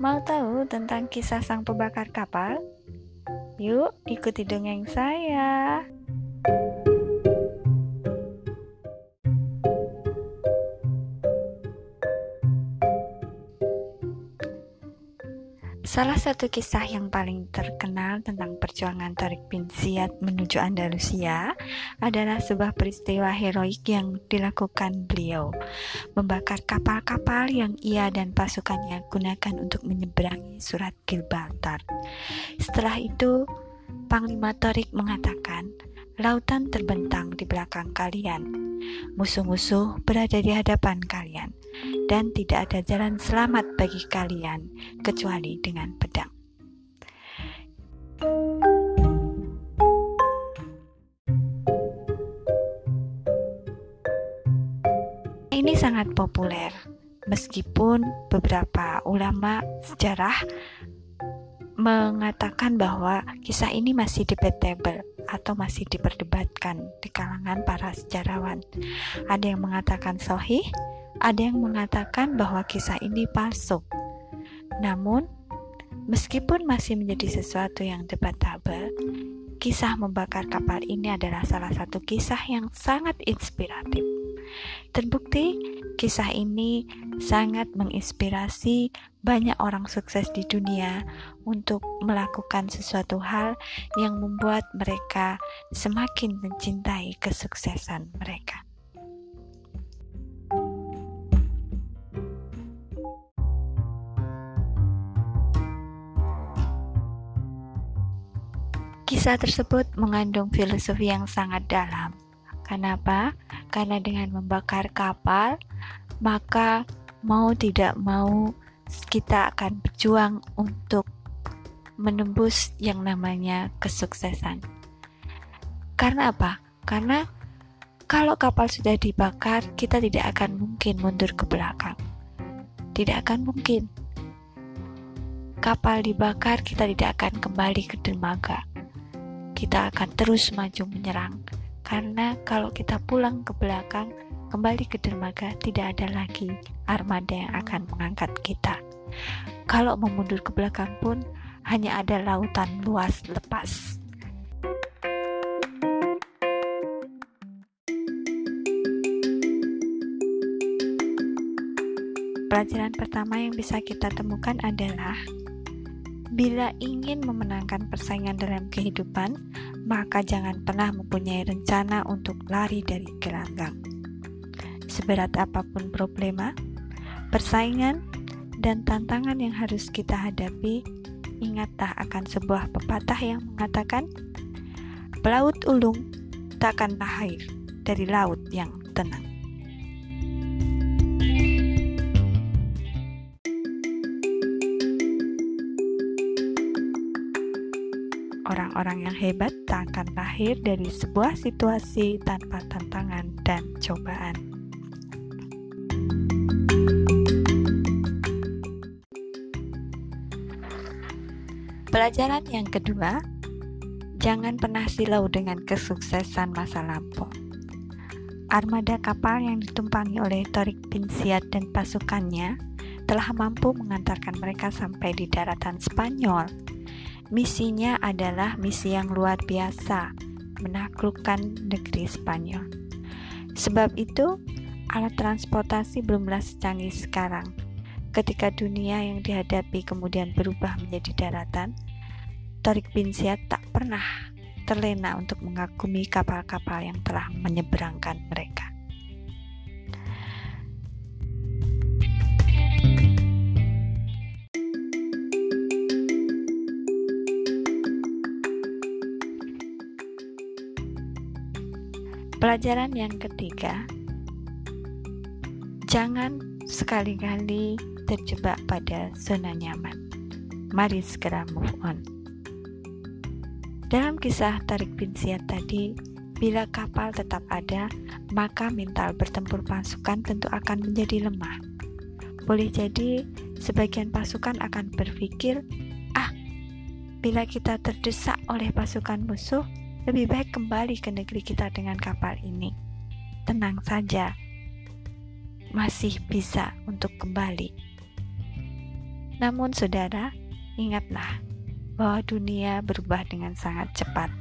Mau tahu tentang kisah sang pembakar kapal? Yuk, ikuti dongeng saya. Salah satu kisah yang paling terkenal tentang perjuangan Tariq bin Ziyad menuju Andalusia adalah sebuah peristiwa heroik yang dilakukan beliau, membakar kapal-kapal yang ia dan pasukannya gunakan untuk menyeberangi surat Gibraltar. Setelah itu, Panglima Tariq mengatakan, lautan terbentang di belakang kalian. Musuh-musuh berada di hadapan kalian dan tidak ada jalan selamat bagi kalian kecuali dengan pedang. Ini sangat populer, meskipun beberapa ulama sejarah mengatakan bahwa kisah ini masih debatable atau masih diperdebatkan di kalangan para sejarawan. Ada yang mengatakan sohih, ada yang mengatakan bahwa kisah ini palsu. Namun, meskipun masih menjadi sesuatu yang debatable, kisah membakar kapal ini adalah salah satu kisah yang sangat inspiratif. Terbukti, kisah ini sangat menginspirasi banyak orang sukses di dunia untuk melakukan sesuatu hal yang membuat mereka semakin mencintai kesuksesan mereka. Kisah tersebut mengandung filosofi yang sangat dalam. Kenapa? Karena dengan membakar kapal, maka mau tidak mau kita akan berjuang untuk menembus yang namanya kesuksesan. Karena apa? Karena kalau kapal sudah dibakar, kita tidak akan mungkin mundur ke belakang. Tidak akan mungkin. Kapal dibakar, kita tidak akan kembali ke dermaga kita akan terus maju menyerang. Karena kalau kita pulang ke belakang, kembali ke dermaga, tidak ada lagi armada yang akan mengangkat kita. Kalau memundur ke belakang pun, hanya ada lautan luas lepas. Pelajaran pertama yang bisa kita temukan adalah Bila ingin memenangkan persaingan dalam kehidupan, maka jangan pernah mempunyai rencana untuk lari dari gelanggang. Seberat apa pun problema, persaingan, dan tantangan yang harus kita hadapi, ingatlah akan sebuah pepatah yang mengatakan, "Pelaut ulung takkan lahir dari laut yang tenang." Orang-orang yang hebat tak akan lahir dari sebuah situasi tanpa tantangan dan cobaan. Pelajaran yang kedua, jangan pernah silau dengan kesuksesan masa lampau. Armada kapal yang ditumpangi oleh Torik bin dan pasukannya telah mampu mengantarkan mereka sampai di daratan Spanyol Misinya adalah misi yang luar biasa, menaklukkan negeri Spanyol. Sebab itu, alat transportasi belumlah secanggih sekarang. Ketika dunia yang dihadapi kemudian berubah menjadi daratan, Torik bin Ziyad tak pernah terlena untuk mengagumi kapal-kapal yang telah menyeberangkan mereka. Pelajaran yang ketiga, jangan sekali-kali terjebak pada zona nyaman. Mari segera move on. Dalam kisah Tarik bin Ziyad tadi, bila kapal tetap ada, maka mental bertempur pasukan tentu akan menjadi lemah. Boleh jadi sebagian pasukan akan berpikir, "Ah, bila kita terdesak oleh pasukan musuh, lebih baik kembali ke negeri kita dengan kapal ini. Tenang saja, masih bisa untuk kembali. Namun, saudara, ingatlah bahwa dunia berubah dengan sangat cepat.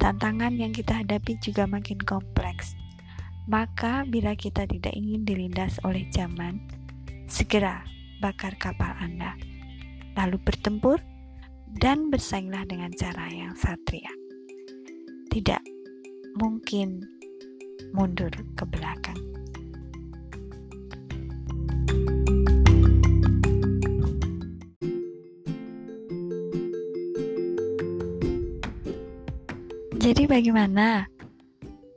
Tantangan yang kita hadapi juga makin kompleks. Maka, bila kita tidak ingin dilindas oleh zaman, segera bakar kapal Anda, lalu bertempur dan bersainglah dengan cara yang satria. Tidak mungkin mundur ke belakang. Jadi bagaimana?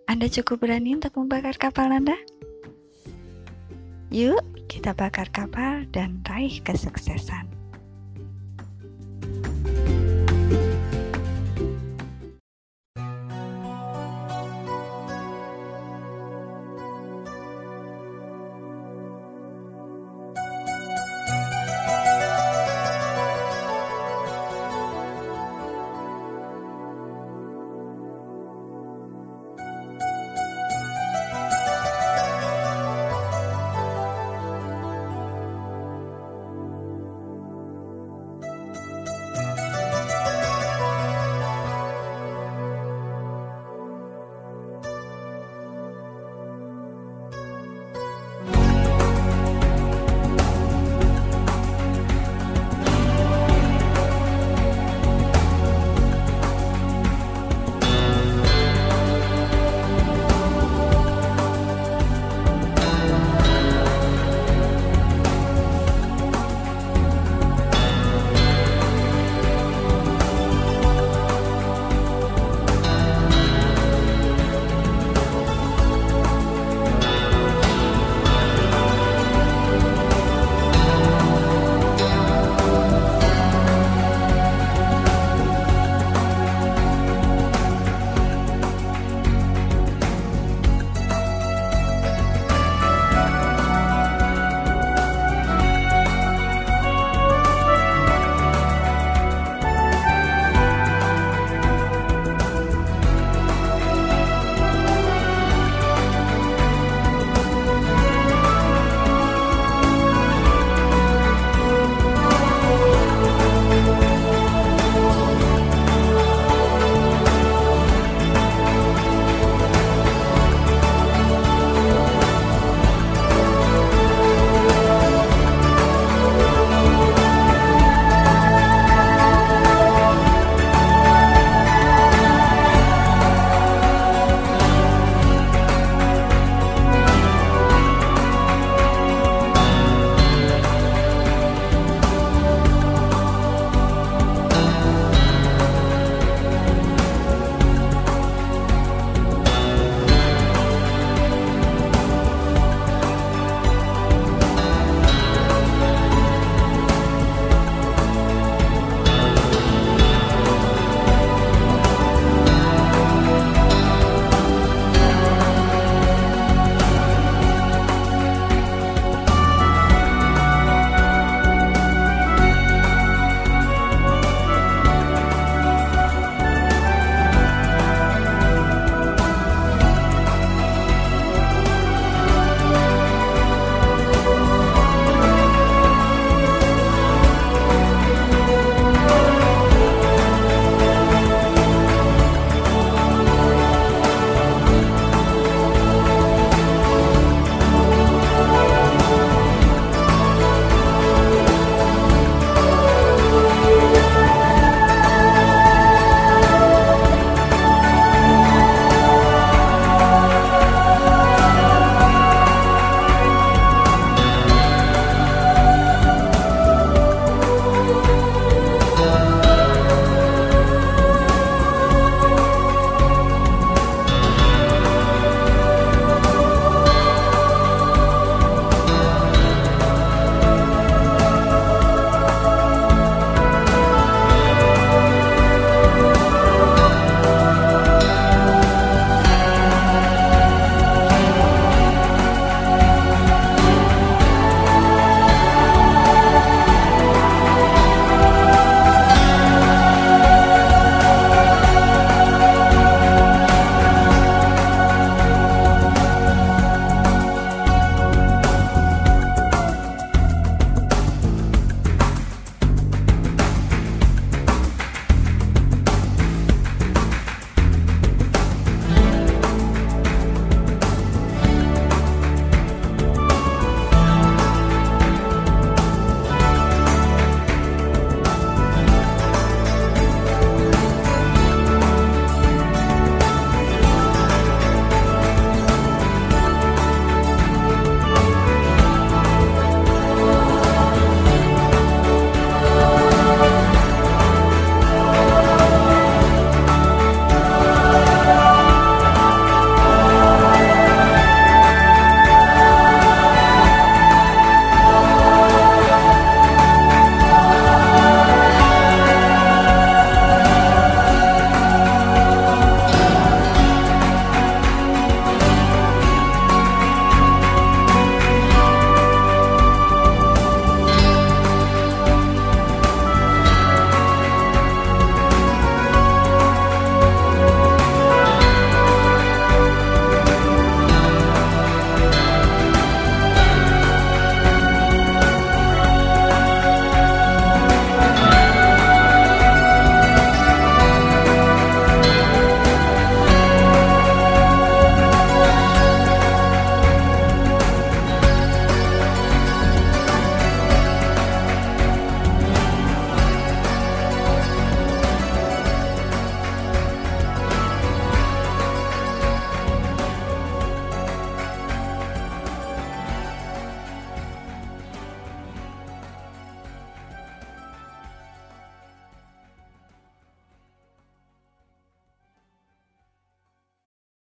Anda cukup berani untuk membakar kapal Anda? Yuk, kita bakar kapal dan raih kesuksesan.